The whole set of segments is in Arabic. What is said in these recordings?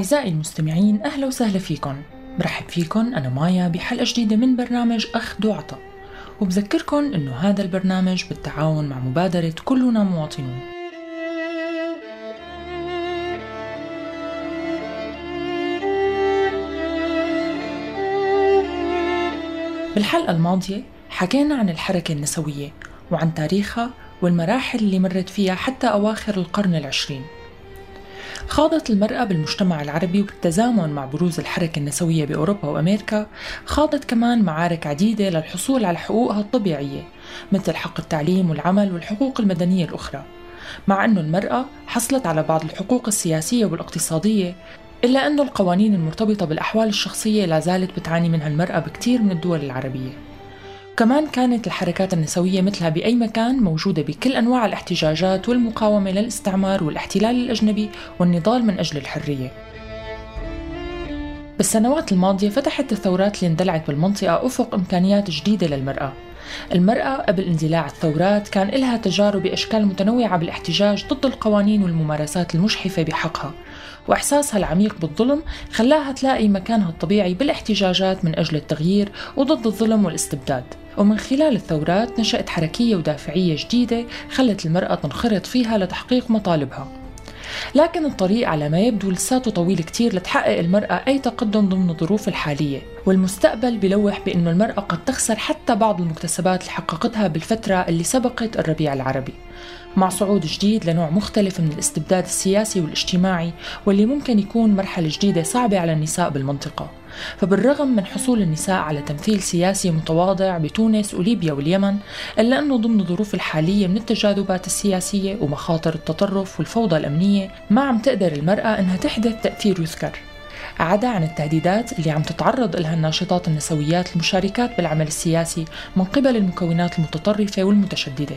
أعزائي المستمعين أهلا وسهلا فيكم. برحب فيكم أنا مايا بحلقة جديدة من برنامج أخذ وعطا وبذكركم أنه هذا البرنامج بالتعاون مع مبادرة كلنا مواطنون. بالحلقة الماضية حكينا عن الحركة النسوية وعن تاريخها والمراحل اللي مرت فيها حتى أواخر القرن العشرين. خاضت المرأة بالمجتمع العربي وبالتزامن مع بروز الحركة النسوية بأوروبا وأمريكا خاضت كمان معارك عديدة للحصول على حقوقها الطبيعية مثل حق التعليم والعمل والحقوق المدنية الأخرى. مع أن المرأة حصلت على بعض الحقوق السياسية والاقتصادية إلا أن القوانين المرتبطة بالأحوال الشخصية لا زالت بتعاني منها المرأة بكثير من الدول العربية. كمان كانت الحركات النسوية مثلها بأي مكان موجودة بكل أنواع الاحتجاجات والمقاومة للاستعمار والاحتلال الأجنبي والنضال من أجل الحرية. بالسنوات الماضية فتحت الثورات اللي اندلعت بالمنطقة أفق إمكانيات جديدة للمرأة. المرأة قبل اندلاع الثورات كان لها تجارب بأشكال متنوعة بالاحتجاج ضد القوانين والممارسات المجحفة بحقها. وإحساسها العميق بالظلم خلاها تلاقي مكانها الطبيعي بالاحتجاجات من أجل التغيير وضد الظلم والاستبداد. ومن خلال الثورات نشأت حركية ودافعية جديدة خلت المرأة تنخرط فيها لتحقيق مطالبها. لكن الطريق على ما يبدو لساته طويل كتير لتحقق المرأة أي تقدم ضمن الظروف الحالية. والمستقبل بلوح بأنه المرأة قد تخسر حتى بعض المكتسبات اللي حققتها بالفترة اللي سبقت الربيع العربي. مع صعود جديد لنوع مختلف من الاستبداد السياسي والاجتماعي واللي ممكن يكون مرحلة جديدة صعبة على النساء بالمنطقة. فبالرغم من حصول النساء على تمثيل سياسي متواضع بتونس وليبيا واليمن إلا أنه ضمن الظروف الحالية من التجاذبات السياسية ومخاطر التطرف والفوضى الأمنية ما عم تقدر المرأة أنها تحدث تأثير يذكر. عدا عن التهديدات اللي عم تتعرض لها الناشطات النسويات المشاركات بالعمل السياسي من قبل المكونات المتطرفة والمتشددة.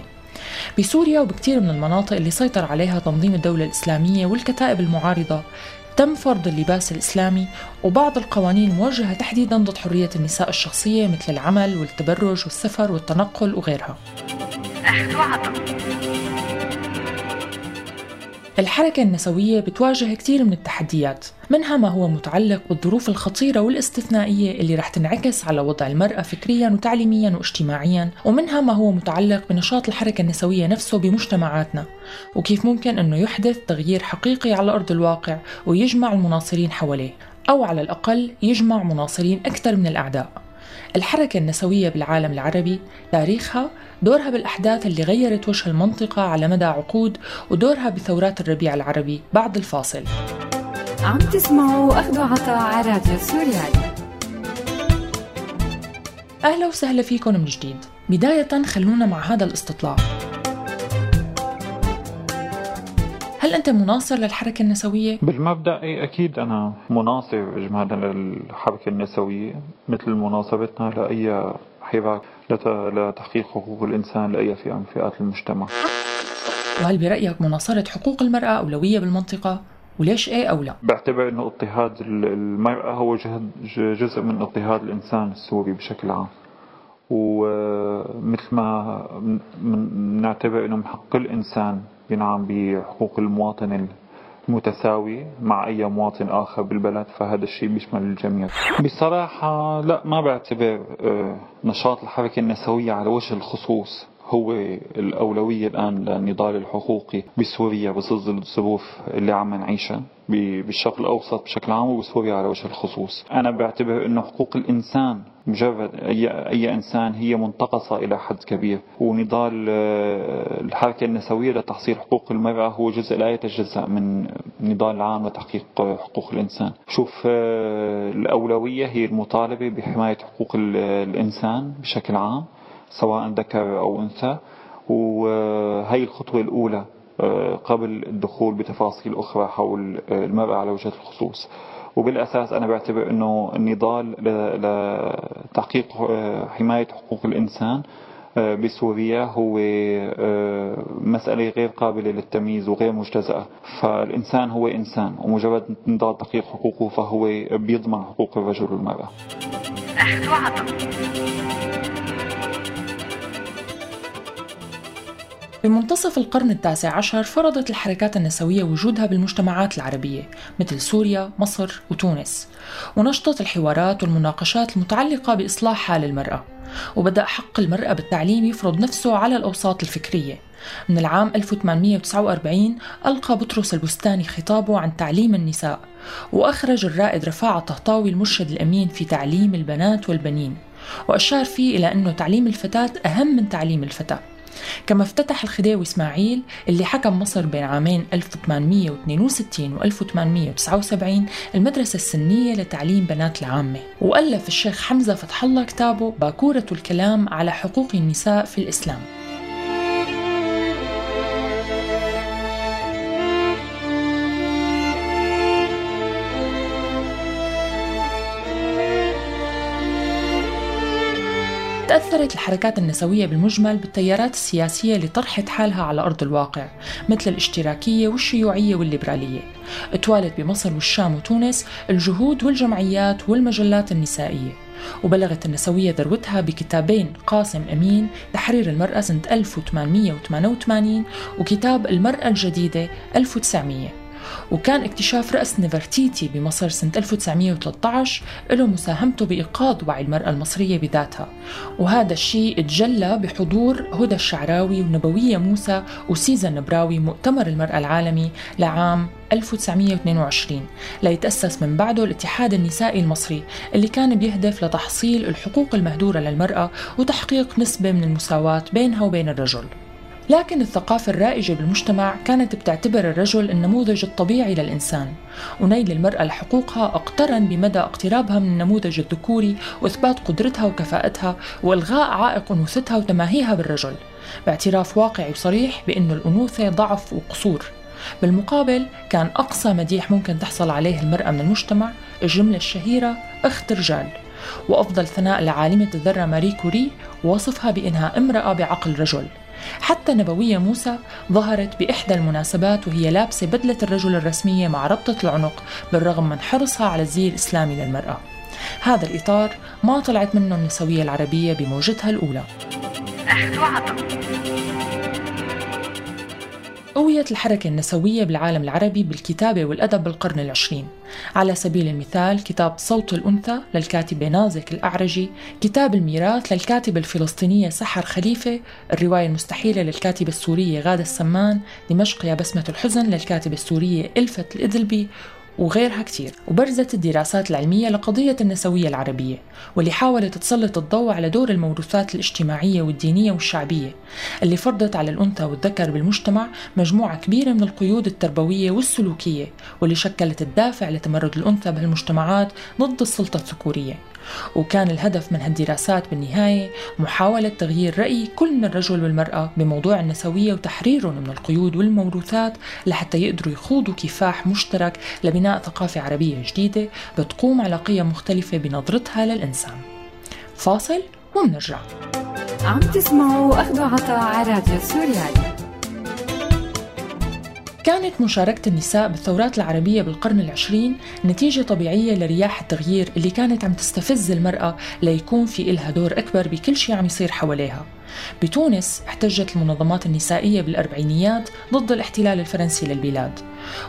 بسوريا وبكثير من المناطق اللي سيطر عليها تنظيم الدولة الإسلامية والكتائب المعارضة تم فرض اللباس الإسلامي وبعض القوانين الموجهة تحديدا ضد حرية النساء الشخصية مثل العمل والتبرج والسفر والتنقل وغيرها. الحركة النسوية بتواجه كثير من التحديات منها ما هو متعلق بالظروف الخطيرة والاستثنائية اللي رح تنعكس على وضع المرأة فكريا وتعليميا واجتماعيا ومنها ما هو متعلق بنشاط الحركة النسوية نفسه بمجتمعاتنا وكيف ممكن أنه يحدث تغيير حقيقي على أرض الواقع ويجمع المناصرين حواليه أو على الأقل يجمع مناصرين أكثر من الأعداء. الحركة النسوية بالعالم العربي تاريخها دورها بالأحداث اللي غيرت وجه المنطقة على مدى عقود ودورها بثورات الربيع العربي. بعد الفاصل. عم تسمعوا أخذ عطاء على راديو سوريالي أهلا وسهلا فيكم من جديد. بداية خلونا مع هذا الاستطلاع. هل أنت مناصر للحركة النسوية؟ بالمبدأ أي أكيد أنا مناصر إجمالا للحركة النسوية مثل مناصرتنا لأي حراك لتحقيق حقوق الإنسان لأي فئة من فئات المجتمع وهل برأيك مناصرة حقوق المرأة أولوية بالمنطقة؟ وليش إيه أو لا؟ بعتبر إنه اضطهاد المرأة هو جزء من اضطهاد الإنسان السوري بشكل عام. ومثل ما بنعتبر إنه من حق كل انسان ينعم بحقوق المواطن المتساوي مع أي مواطن آخر بالبلد فهذا الشيء بيشمل الجميع. بصراحة لا ما بعتبر آه، نشاط الحركة النسوية على وجه الخصوص هو الأولوية الآن للنضال الحقوقي بسوريا بظل الظروف اللي عم نعيشها بالشرق الأوسط بشكل عام وبسوريا على وجه الخصوص. أنا بعتبر أنه حقوق الإنسان مجرد أي, أي إنسان هي منتقصة إلى حد كبير. ونضال آه، الحركة النسوية لتحصيل حقوق المرأة هو جزء لا يتجزأ من نضال العام لتحقيق حقوق الإنسان. شوف آه، الأولوية هي المطالبة بحماية حقوق الإنسان بشكل عام. سواء ذكر أو أنثى. وهي الخطوة الأولى آه، قبل الدخول بتفاصيل أخرى حول المرأة على وجه الخصوص. وبالأساس أنا بعتبر أنه النضال لتحقيق آه، حماية حقوق الإنسان آه، بسوريا هو مسألة غير قابلة للتمييز وغير مجتزأة. فالإنسان هو إنسان ومجرد نضال تحقيق حقوقه فهو بيضمن حقوق الرجل والمرأة. بمنتصف القرن التاسع عشر فرضت الحركات النسوية وجودها بالمجتمعات العربية مثل سوريا، مصر وتونس. ونشطت الحوارات والمناقشات المتعلقة بإصلاح حال المرأة. وبدأ حق المرأة بالتعليم يفرض نفسه على الأوساط الفكرية. من العام 1849 ألقى بطرس البستاني خطابه عن تعليم النساء. وأخرج الرائد رفاعة الطهطاوي المرشد الأمين في تعليم البنات والبنين. وأشار فيه إلى أنه تعليم الفتاة أهم من تعليم الفتاة. كما افتتح الخديوي إسماعيل اللي حكم مصر بين عامين 1862 و 1879 المدرسة السنية لتعليم بنات العامة. وألف الشيخ حمزة فتح الله كتابه باكورة الكلام على حقوق النساء في الإسلام. تأثرت الحركات النسوية بالمجمل بالتيارات السياسية اللي طرحت حالها على أرض الواقع مثل الاشتراكية والشيوعية والليبرالية. اتوالت بمصر والشام وتونس الجهود والجمعيات والمجلات النسائية. وبلغت النسوية ذروتها بكتابين قاسم أمين تحرير المرأة سنة 1888 وكتاب المرأة الجديدة 1900 وكان اكتشاف رأس نفرتيتي بمصر سنة 1913 له مساهمته بإيقاظ وعي المرأة المصرية بذاتها. وهذا الشيء تجلى بحضور هدى الشعراوي ونبوية موسى وسيزا النبراوي مؤتمر المرأة العالمي لعام 1922 ليتأسس من بعده الاتحاد النسائي المصري اللي كان بيهدف لتحصيل الحقوق المهدورة للمرأة وتحقيق نسبة من المساواة بينها وبين الرجل. لكن الثقافة الرائجة بالمجتمع كانت بتعتبر الرجل النموذج الطبيعي للإنسان. ونيل المرأة لحقوقها أقترن بمدى اقترابها من النموذج الذكوري وإثبات قدرتها وكفاءتها وإلغاء عائق أنوثتها وتماهيها بالرجل. باعتراف واقعي وصريح بأن الأنوثة ضعف وقصور. بالمقابل كان أقصى مديح ممكن تحصل عليه المرأة من المجتمع الجملة الشهيرة أخت رجال. وأفضل ثناء لعالمة الذرة ماري كوري وصفها بأنها امرأة بعقل رجل. حتى نبوية موسى ظهرت بإحدى المناسبات وهي لابسة بدلة الرجل الرسمية مع ربطة العنق بالرغم من حرصها على الزي الإسلامي للمرأة. هذا الإطار ما طلعت منه النسوية العربية بموجتها الأولى. قويت الحركة النسوية بالعالم العربي بالكتابة والأدب بالقرن العشرين. على سبيل المثال كتاب صوت الأنثى للكاتبة نازك الأعرجي كتاب الميراث للكاتبة الفلسطينية سحر خليفة الرواية المستحيلة للكاتبة السورية غادة السمان دمشق يا بسمة الحزن للكاتبة السورية إلفت الإدلبي وغيرها كتير. وبرزت الدراسات العلمية لقضية النسوية العربية واللي حاولت تسلط الضوء على دور الموروثات الاجتماعية والدينية والشعبية اللي فرضت على الأنثى والذكر بالمجتمع مجموعة كبيرة من القيود التربوية والسلوكية واللي شكلت الدافع لتمرد الأنثى بهالمجتمعات ضد السلطة الذكورية. وكان الهدف من هالدراسات بالنهاية محاولة تغيير رأي كل من الرجل والمرأة بموضوع النسوية وتحريرهم من القيود والموروثات لحتى يقدروا يخوضوا كفاح مشترك لبناء ثقافة عربية جديدة بتقوم على قيم مختلفة بنظرتها للإنسان. فاصل ومنرجع. عم تسمعوا أخذ عطاء على راديو سوريالي. كانت مشاركة النساء بالثورات العربية بالقرن العشرين نتيجة طبيعية لرياح التغيير اللي كانت عم تستفز المرأة ليكون في إلها دور أكبر بكل شيء عم يصير حواليها. بتونس احتجت المنظمات النسائية بالأربعينيات ضد الاحتلال الفرنسي للبلاد.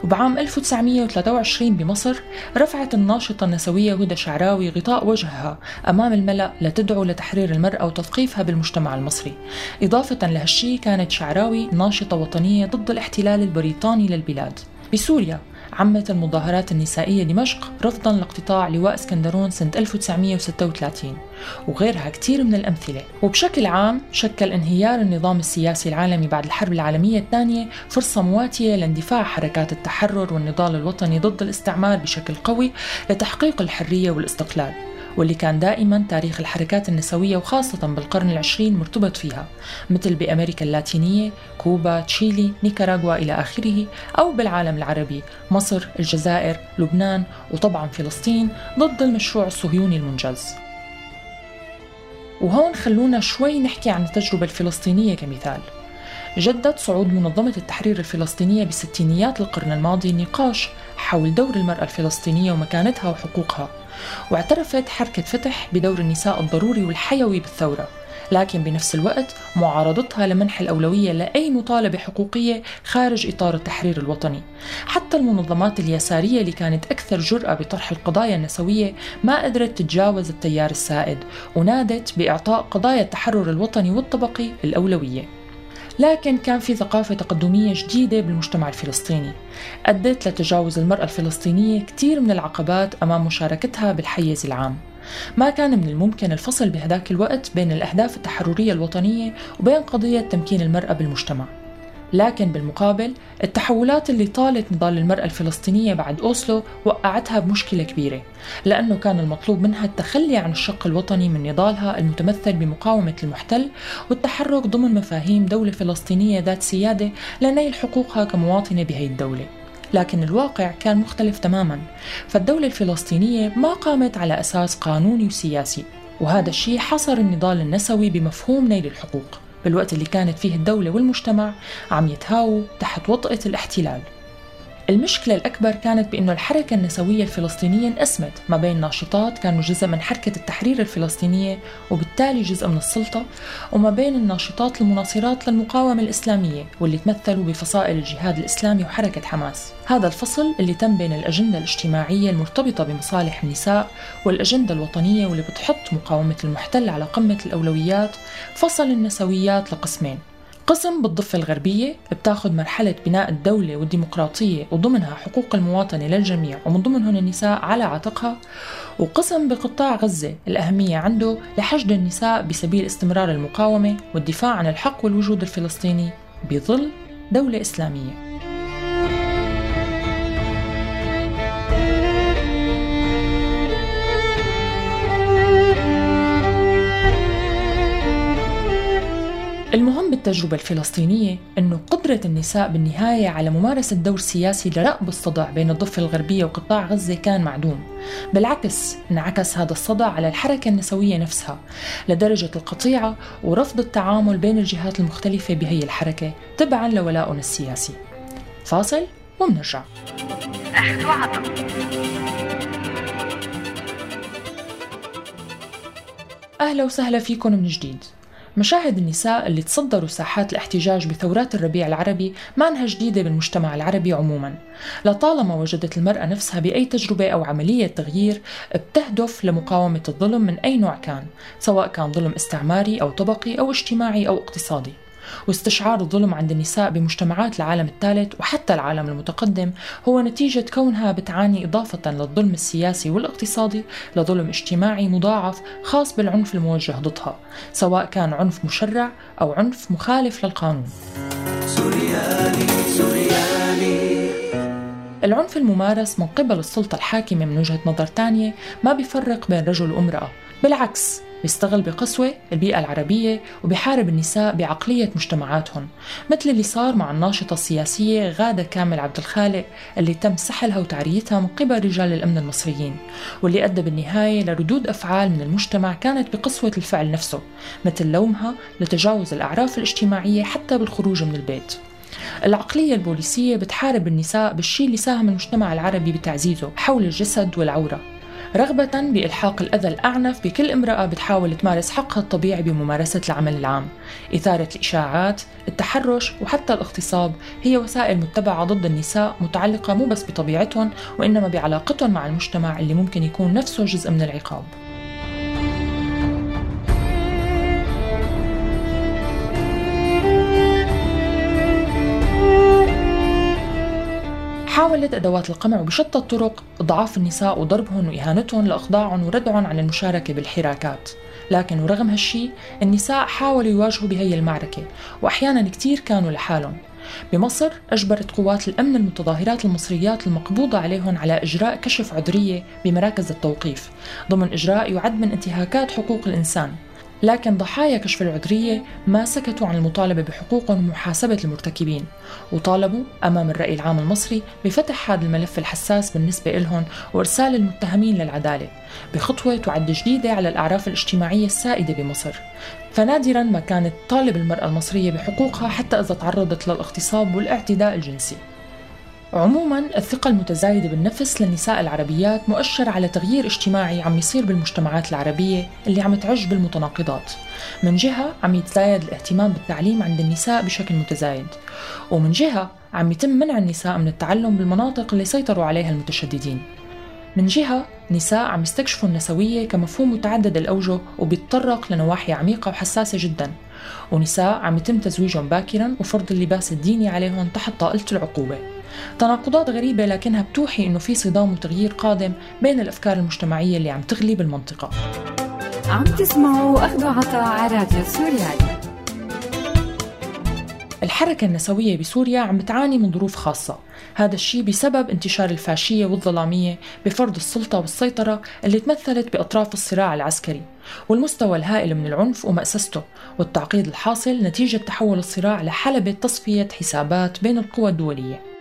وبعام 1923 بمصر رفعت الناشطة النسوية هدى شعراوي غطاء وجهها أمام الملأ لتدعو لتحرير المرأة وتثقيفها بالمجتمع المصري. إضافة لهالشي كانت شعراوي ناشطة وطنية ضد الاحتلال البريطاني للبلاد. بسوريا عمت المظاهرات النسائية دمشق رفضا لاقتطاع لواء اسكندرون سنة 1936 وغيرها كثير من الأمثلة. وبشكل عام شكل انهيار النظام السياسي العالمي بعد الحرب العالمية الثانية فرصة مواتية لاندفاع حركات التحرر والنضال الوطني ضد الاستعمار بشكل قوي لتحقيق الحرية والاستقلال. واللي كان دائما تاريخ الحركات النسوية وخاصة بالقرن العشرين مرتبط فيها مثل بأمريكا اللاتينية كوبا تشيلي نيكاراغوا إلى آخره أو بالعالم العربي مصر الجزائر لبنان وطبعا فلسطين ضد المشروع الصهيوني المنجز. وهون خلونا شوي نحكي عن التجربة الفلسطينية كمثال. جدد صعود منظمة التحرير الفلسطينية بستينيات القرن الماضي نقاش حول دور المرأة الفلسطينية ومكانتها وحقوقها. واعترفت حركة فتح بدور النساء الضروري والحيوي بالثورة لكن بنفس الوقت معارضتها لمنح الأولوية لأي مطالبة حقوقية خارج إطار التحرير الوطني. حتى المنظمات اليسارية اللي كانت أكثر جرأة بطرح القضايا النسوية ما قدرت تتجاوز التيار السائد ونادت بإعطاء قضايا التحرر الوطني والطبقي الأولوية. لكن كان في ثقافة تقدمية جديدة بالمجتمع الفلسطيني. أدت لتجاوز المرأة الفلسطينية كثير من العقبات أمام مشاركتها بالحيز العام. ما كان من الممكن الفصل بهذاك الوقت بين الأهداف التحررية الوطنية وبين قضية تمكين المرأة بالمجتمع. لكن بالمقابل التحولات اللي طالت نضال المرأة الفلسطينية بعد أوسلو وقعتها بمشكلة كبيرة لأنه كان المطلوب منها التخلي عن الشق الوطني من نضالها المتمثل بمقاومة المحتل والتحرك ضمن مفاهيم دولة فلسطينية ذات سيادة لنيل حقوقها كمواطنة بهي الدولة. لكن الواقع كان مختلف تماما فالدولة الفلسطينية ما قامت على أساس قانوني وسياسي وهذا الشيء حصر النضال النسوي بمفهوم نيل الحقوق. بالوقت اللي كانت فيه الدولة والمجتمع عم يتهاووا تحت وطأة الاحتلال. المشكلة الأكبر كانت بأنه الحركة النسوية الفلسطينية انقسمت ما بين ناشطات كانوا جزء من حركة التحرير الفلسطينية وبالتالي جزء من السلطة وما بين الناشطات المناصرات للمقاومة الإسلامية واللي تمثلوا بفصائل الجهاد الإسلامي وحركة حماس. هذا الفصل اللي تم بين الأجندة الاجتماعية المرتبطة بمصالح النساء والأجندة الوطنية واللي بتحط مقاومة المحتل على قمة الأولويات فصل النسويات لقسمين. قسم بالضفة الغربية بتاخذ مرحلة بناء الدولة والديمقراطية وضمنها حقوق المواطنة للجميع ومن ضمنهم النساء على عاتقها. وقسم بقطاع غزة الأهمية عنده لحشد النساء بسبيل استمرار المقاومة والدفاع عن الحق والوجود الفلسطيني بظل دولة إسلامية. المهم بالتجربة الفلسطينية أنه قدرة النساء بالنهاية على ممارسة دور سياسي لرأب الصدع بين الضفة الغربية وقطاع غزة كان معدوم. بالعكس انعكس هذا الصدع على الحركة النسوية نفسها لدرجة القطيعة ورفض التعامل بين الجهات المختلفة بهي الحركة تبعا لولائهم السياسي. فاصل ومنرجع أهلا وسهلا فيكم من جديد. مشاهد النساء اللي تصدروا ساحات الاحتجاج بثورات الربيع العربي ما أنها جديدة بالمجتمع العربي عموما. لطالما وجدت المرأة نفسها بأي تجربة أو عملية تغيير بتهدف لمقاومة الظلم من أي نوع كان سواء كان ظلم استعماري أو طبقي أو اجتماعي أو اقتصادي. واستشعار الظلم عند النساء بمجتمعات العالم الثالث وحتى العالم المتقدم هو نتيجة كونها بتعاني إضافة للظلم السياسي والاقتصادي لظلم اجتماعي مضاعف خاص بالعنف الموجه ضدها سواء كان عنف مشرع أو عنف مخالف للقانون. العنف الممارس من قبل السلطة الحاكمة من وجهة نظر تانية ما بيفرق بين رجل وامرأة بالعكس بيستغل بقسوة البيئة العربية وبيحارب النساء بعقلية مجتمعاتهم مثل اللي صار مع الناشطة السياسية غادة كامل عبد الخالق اللي تم سحلها وتعريتها من قبل رجال الأمن المصريين واللي أدى بالنهاية لردود أفعال من المجتمع كانت بقسوة الفعل نفسه مثل لومها لتجاوز الأعراف الاجتماعية حتى بالخروج من البيت. العقلية البوليسية بتحارب النساء بالشيء اللي ساهم المجتمع العربي بتعزيزه حول الجسد والعورة. رغبة بإلحاق الأذى الأعنف بكل امرأة بتحاول تمارس حقها الطبيعي بممارسة العمل العام. إثارة الإشاعات، التحرش وحتى الاغتصاب هي وسائل متبعة ضد النساء متعلقة مو بس بطبيعتهم وإنما بعلاقتهم مع المجتمع اللي ممكن يكون نفسه جزء من العقاب. حاولت أدوات القمع بشتى الطرق إضعاف النساء وضربهم وإهانتهم لإخضاعهم وردعهم عن المشاركة بالحراكات. لكن ورغم هالشي النساء حاولوا يواجهوا بهي المعركة وأحيانا كتير كانوا لحالهم. بمصر أجبرت قوات الأمن المتظاهرات المصريات المقبوضة عليهم على إجراء كشف عذرية بمراكز التوقيف ضمن إجراء يعد من انتهاكات حقوق الإنسان. لكن ضحايا كشف العذرية ما سكتوا عن المطالبة بحقوقهم ومحاسبة المرتكبين وطالبوا أمام الرأي العام المصري بفتح هذا الملف الحساس بالنسبة لهم وإرسال المتهمين للعدالة بخطوة تعد جديدة على الأعراف الاجتماعية السائدة بمصر. فنادرا ما كانت طالب المرأة المصرية بحقوقها حتى إذا تعرضت للاغتصاب والاعتداء الجنسي. عموما الثقة المتزايدة بالنفس للنساء العربيات مؤشر على تغيير اجتماعي عم يصير بالمجتمعات العربية اللي عم تعج بالمتناقضات. من جهة عم يتزايد الاهتمام بالتعليم عند النساء بشكل متزايد. ومن جهة عم يتم منع النساء من التعلم بالمناطق اللي سيطروا عليها المتشددين. من جهة نساء عم يستكشفوا النسوية كمفهوم متعدد الأوجه وبيتطرق لنواحي عميقة وحساسة جدا. ونساء عم يتم تزويجهم باكرا وفرض اللباس الديني عليهم تحت طائلة العقوبة. تناقضات غريبة لكنها بتوحي إنه في صدام وتغيير قادم بين الأفكار المجتمعية اللي عم تغلي بالمنطقة. عم تسمعوا أخذوا عطاء على راديو سوريالي. الحركة النسوية بسوريا عم بتعاني من ظروف خاصة. هذا الشيء بسبب انتشار الفاشية والظلامية بفرض السلطة والسيطرة اللي تمثلت بأطراف الصراع العسكري والمستوى الهائل من العنف ومأسسته والتعقيد الحاصل نتيجة تحول الصراع لحلبة تصفية حسابات بين القوى الدولية.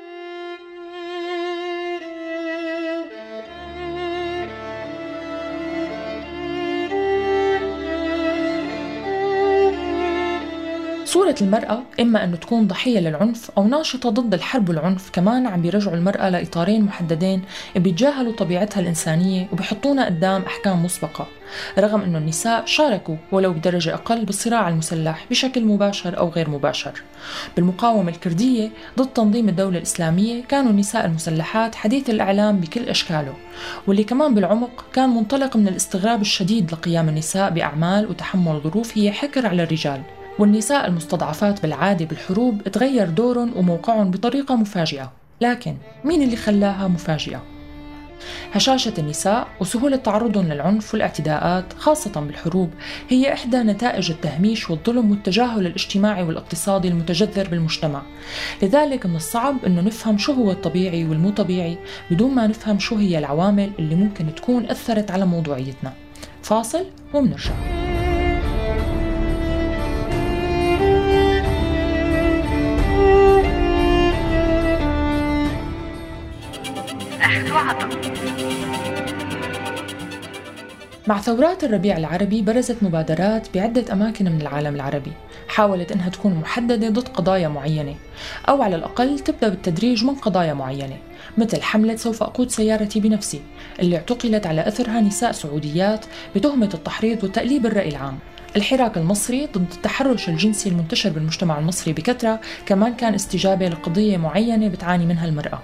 صورة المرأة إما أنه تكون ضحية للعنف أو ناشطة ضد الحرب والعنف كمان عم بيرجعوا المرأة لإطارين محددين بيتجاهلوا طبيعتها الإنسانية وبيحطونا قدام أحكام مسبقة. رغم أنه النساء شاركوا ولو بدرجة أقل بالصراع المسلح بشكل مباشر أو غير مباشر. بالمقاومة الكردية ضد تنظيم الدولة الإسلامية كانوا النساء المسلحات حديث الإعلام بكل أشكاله واللي كمان بالعمق كان منطلق من الاستغراب الشديد لقيام النساء بأعمال وتحمل ظروف هي حكر على الرجال. والنساء المستضعفات بالعادة بالحروب تغير دورهم وموقعهم بطريقة مفاجئة. لكن مين اللي خلاها مفاجئة؟ هشاشة النساء وسهولة تعرضهم للعنف والاعتداءات خاصة بالحروب هي إحدى نتائج التهميش والظلم والتجاهل الاجتماعي والاقتصادي المتجذر بالمجتمع. لذلك من الصعب أنه نفهم شو هو الطبيعي والمو طبيعي بدون ما نفهم شو هي العوامل اللي ممكن تكون أثرت على موضوعيتنا. فاصل ومنرجع. مع ثورات الربيع العربي برزت مبادرات بعدة أماكن من العالم العربي حاولت أنها تكون محددة ضد قضايا معينة أو على الأقل تبدأ بالتدريج من قضايا معينة مثل حملة سوف أقود سيارتي بنفسي اللي اعتقلت على أثرها نساء سعوديات بتهمة التحريض وتأليب الرأي العام. الحراك المصري ضد التحرش الجنسي المنتشر بالمجتمع المصري بكثرة كمان كان استجابة لقضية معينة بتعاني منها المرأة.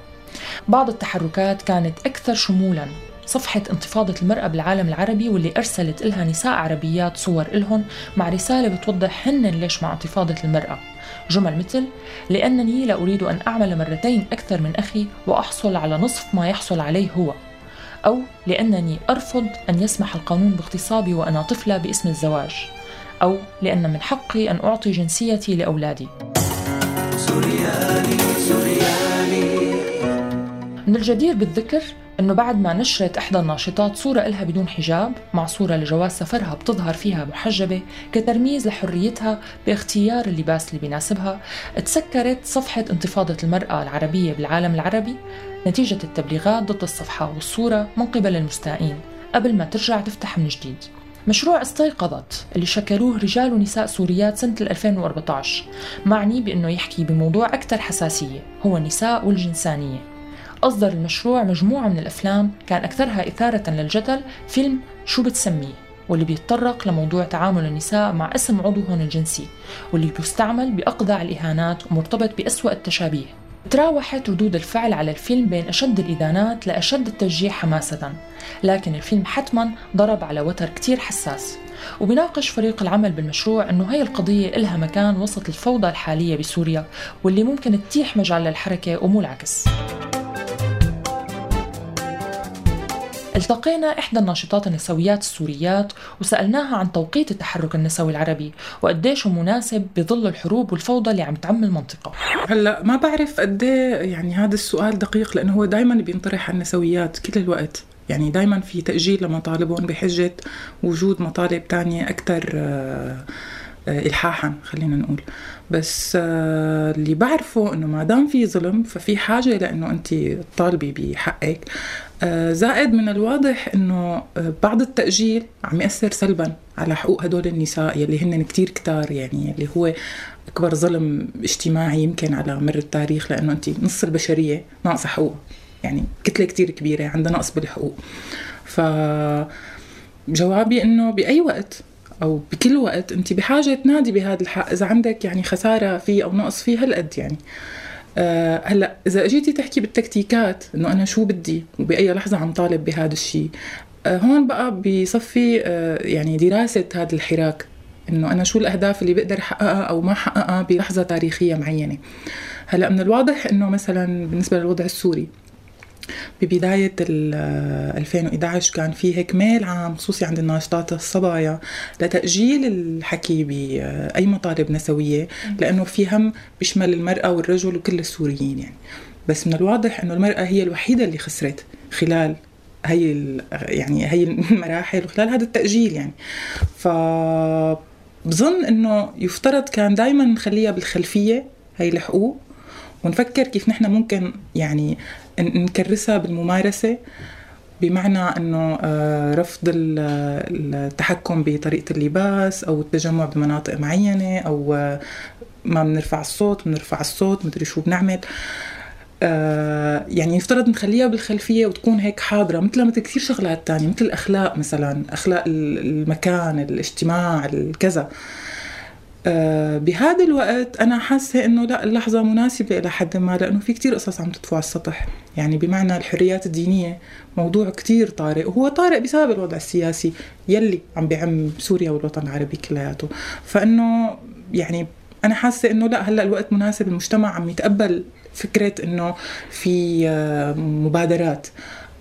بعض التحركات كانت أكثر شمولا. صفحة انتفاضة المرأة بالعالم العربي واللي أرسلت إلها نساء عربيات صور إلهن مع رسالة بتوضح هن ليش مع انتفاضة المرأة. جمل مثل لأنني لا أريد أن أعمل مرتين أكثر من أخي وأحصل على نصف ما يحصل عليه هو. أو لأنني أرفض أن يسمح القانون باغتصابي وأنا طفلة باسم الزواج. أو لأن من حقي أن أعطي جنسيتي لأولادي. سوريالي سوريالي من الجدير بالذكر إنه بعد ما نشرت إحدى الناشطات صورة إلها بدون حجاب مع صورة لجواز سفرها بتظهر فيها محجبة كترميز لحريتها باختيار اللباس اللي بيناسبها تسكرت صفحة انتفاضة المرأة العربية بالعالم العربي نتيجة التبليغات ضد الصفحة والصورة من قبل المستائين قبل ما ترجع تفتح من جديد. مشروع استيقظت اللي شكلوه رجال ونساء سوريات سنة 2014 معني بأنه يحكي بموضوع أكثر حساسية هو النساء والجنسانية. أصدر المشروع مجموعة من الأفلام كان أكثرها إثارة للجدل فيلم شو بتسميه؟ واللي بيتطرق لموضوع تعامل النساء مع اسم عضوهن الجنسي واللي بيستعمل بأقذع الإهانات ومرتبط بأسوأ التشابيه. تراوحت ردود الفعل على الفيلم بين أشد الإدانات لأشد التشجيع حماسة. لكن الفيلم حتما ضرب على وتر كتير حساس. وبيناقش فريق العمل بالمشروع أنه هي القضية إلها مكان وسط الفوضى الحالية بسوريا واللي ممكن تتيح مجال للحركة ومو العكس. التقينا إحدى الناشطات النسويات السوريات وسألناها عن توقيت التحرك النسوي العربي وقديش مناسب بظل الحروب والفوضى اللي عم تعم المنطقة. هلا ما بعرف قد إيه يعني هذا السؤال دقيق لأنه هو دائما بينطرح على النسويات كل الوقت. يعني دائما في تأجيل لمطالبهم بحجة وجود مطالب تانية أكثر آه، إلحاحا خلينا نقول. بس آه، اللي بعرفه إنه ما دام في ظلم ففي حاجة لأنه أنت تطالبي بحقك. زائد من الواضح إنه آه، بعض التأجيل عم يأثر سلبا على حقوق هدول النساء يلي هن كتير كتار يعني اللي هو أكبر ظلم اجتماعي يمكن على مر التاريخ لأنه انت نص البشرية ناقصة حقوق يعني كتلة كتير كبيرة عندها نقص بالحقوق. ف جوابي إنه بأي وقت أو بكل وقت انت بحاجة تنادي بهذا الحق إذا عندك يعني خسارة فيه أو نقص فيه هالقد يعني. أه هلا إذا إجيتي تحكي بالتكتيكات إنه أنا شو بدي وبأي لحظة عم طالب بهذا الشيء أه هون بقى بصفي أه يعني دراسة هذا الحراك إنه أنا شو الأهداف اللي بقدر أحققها أو ما أحققها بلحظة تاريخية معينة. هلا من الواضح إنه مثلا بالنسبة للوضع السوري ببداية 2011 كان في هيك ميل عام خصوصي عند الناشطات الصبايا لتأجيل الحكي بأي مطالب نسوية لأنه في هم بيشمل المرأة والرجل وكل السوريين يعني. بس من الواضح أنه المرأة هي الوحيدة اللي خسرت خلال هي يعني هي المراحل وخلال هذا التأجيل يعني. ف بظن إنه يفترض كان دائما نخليها بالخلفية هي الحقوق. ونفكر كيف نحن ممكن يعني نكرسها بالممارسة بمعنى إنه آه، رفض التحكم بطريقة اللباس أو التجمع بمناطق معينة أو آه، ما بنرفع الصوت بنرفع الصوت مدري شو بنعمل. آه، يعني يفترض نخليها بالخلفية وتكون هيك حاضرة مثل مثل كثير شغلات تانية مثل الأخلاق مثلا أخلاق المكان الاجتماع الكذا آه، بهذا الوقت أنا حاسة إنه لا اللحظة مناسبة إلى حد ما لأنه في كتير قصص عم تطفو على السطح. يعني بمعنى الحريات الدينية موضوع كتير طارئ وهو طارئ بسبب الوضع السياسي يلي عم بيعم سوريا والوطن العربي كلياته. فإنه يعني أنا حاسة إنه لا هلأ الوقت مناسب المجتمع عم يتقبل فكرة إنه في آه، مبادرات.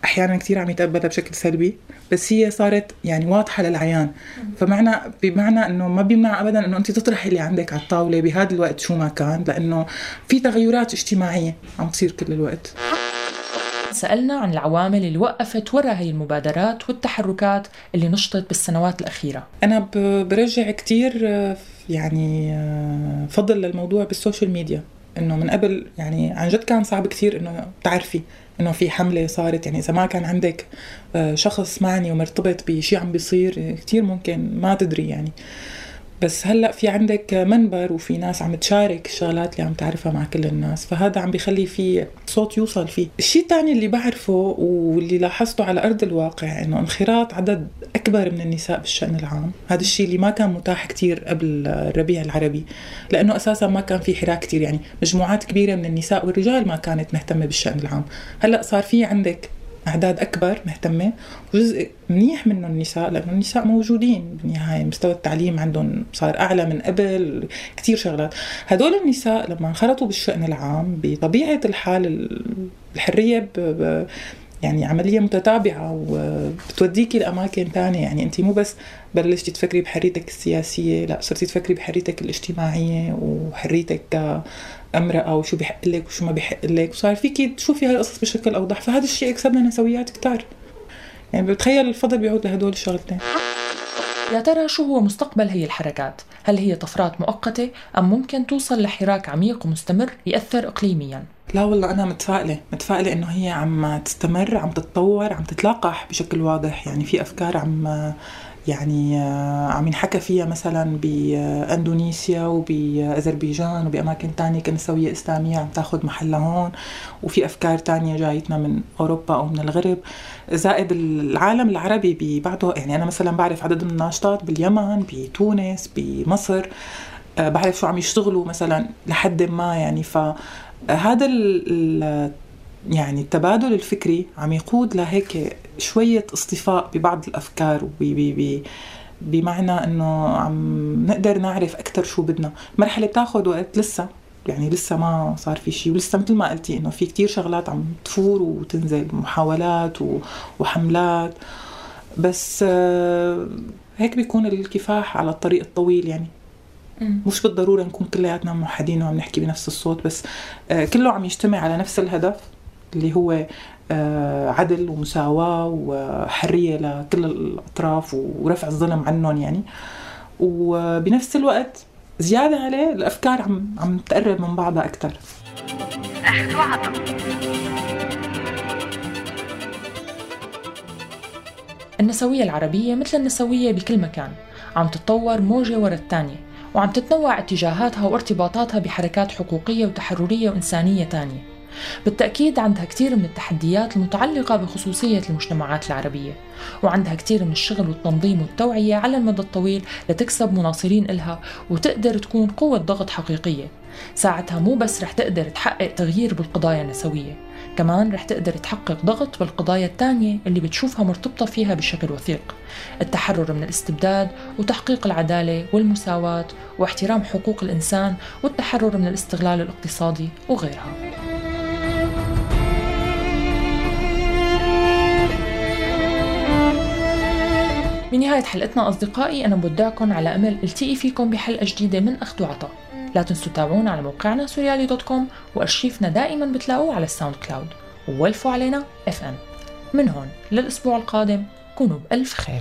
أحيانا كثير عم يتقبلها بشكل سلبي بس هي صارت يعني واضحة للعيان. فمعنى بمعنى إنه ما بيمنع ابدا إنه انت تطرحي اللي عندك على الطاولة بهذا الوقت شو ما كان لأنه في تغيرات اجتماعية عم تصير كل الوقت. سألنا عن العوامل اللي وقفت وراء هي المبادرات والتحركات اللي نشطت بالسنوات الأخيرة. أنا برجع كتير يعني فضل للموضوع بالسوشيال ميديا. إنه من قبل يعني عن جد كان صعب كثير إنه تعرفي إنه في حملة صارت. يعني إذا ما كان عندك آه، شخص معني ومرتبط بشيء عم بيصير كثير ممكن ما تدري يعني. بس هلأ في عندك منبر وفي ناس عم تشارك الشغلات اللي عم تعرفها مع كل الناس فهذا عم بيخلي في صوت يوصل فيه. الشيء الثاني اللي بعرفه واللي لاحظته على أرض الواقع إنه انخراط عدد أكبر من النساء بالشأن العام هذا الشيء اللي ما كان متاح كثير قبل الربيع العربي لأنه أساسا ما كان في حراك كثير يعني مجموعات كبيرة من النساء والرجال ما كانت مهتمة بالشأن العام. هلأ صار في عندك أعداد أكبر مهتمة. وجزء منيح منه النساء لأنه النساء موجودين بالنهاية مستوى التعليم عندهم صار أعلى من قبل كثير شغلات. هدول النساء لما انخرطوا بالشأن العام بطبيعة الحال الحرية ب... ب... يعني عملية متتابعة وبتوديكي لأماكن ثانية يعني أنت مو بس بلشتي تفكري بحريتك السياسية لا صرتي تفكري بحريتك الاجتماعية وحريتك كامرأة وشو بحق لك وشو ما بحق لك. وصار فيكي تشوفي هاي القصص بشكل أوضح. فهذا الشيء اكسبنا نسويات كتار. يعني بتخيل الفضل بيعود لهدول الشغلتين. يا ترى شو هو مستقبل هي الحركات؟ هل هي طفرات مؤقتة أم ممكن توصل لحراك عميق ومستمر يأثر إقليميا؟ لا والله أنا متفائلة. متفائلة إنه هي عم تستمر عم تتطور عم تتلاقح بشكل واضح. يعني في أفكار عم يعني عم ينحكى فيها مثلا باندونيسيا وباذربيجان وباماكن تانية كنسويه إسلامية عم تاخذ محلها هون وفي أفكار تانية جايتنا من أوروبا أو من الغرب. زائد العالم العربي ببعضه يعني أنا مثلا بعرف عدد من الناشطات باليمن بتونس بمصر بعرف شو عم يشتغلوا مثلا لحد ما يعني ف هذا يعني التبادل الفكري عم يقود لهيك شوية اصطفاء ببعض الأفكار بمعنى إنه عم نقدر نعرف أكثر شو بدنا. المرحله بتاخذ وقت لسه يعني لسه ما صار في شيء ولسه مثل ما قلتي إنه في كتير شغلات عم تفور وتنزل محاولات وحملات. بس آه، هيك بيكون الكفاح على الطريق الطويل يعني. مش بالضرورة نكون كلياتنا موحدين وعم نحكي بنفس الصوت بس آه، كله عم يجتمع على نفس الهدف. اللي هو آه، عدل ومساواة وحرية لكل الأطراف ورفع الظلم عنهم يعني. وبنفس الوقت زيادة عليه الأفكار عم عم تقرب من بعضها أكثر النسوية العربية مثل النسوية بكل مكان عم تتطور موجة ورا الثانية وعم تتنوع اتجاهاتها وارتباطاتها بحركات حقوقية وتحررية وإنسانية تانية. بالتأكيد عندها كثير من التحديات المتعلقة بخصوصية المجتمعات العربية وعندها كثير من الشغل والتنظيم والتوعية على المدى الطويل لتكسب مناصرين إلها وتقدر تكون قوة ضغط حقيقية. ساعتها مو بس رح تقدر تحقق تغيير بالقضايا النسوية كمان رح تقدر تحقق ضغط بالقضايا الثانية اللي بتشوفها مرتبطة فيها بشكل وثيق. التحرر من الاستبداد وتحقيق العدالة والمساواة واحترام حقوق الإنسان والتحرر من الاستغلال الاقتصادي وغيرها. بنهاية حلقتنا أصدقائي أنا بودعكم على أمل التقي فيكم بحلقة جديدة من أخذ وعطاء. لا تنسوا تتابعونا على موقعنا سوريالي dot com وأرشيفنا دائما بتلاقوه على ال SoundCloud. وولفوا علينا FM من هون للأسبوع القادم كونوا بألف خير.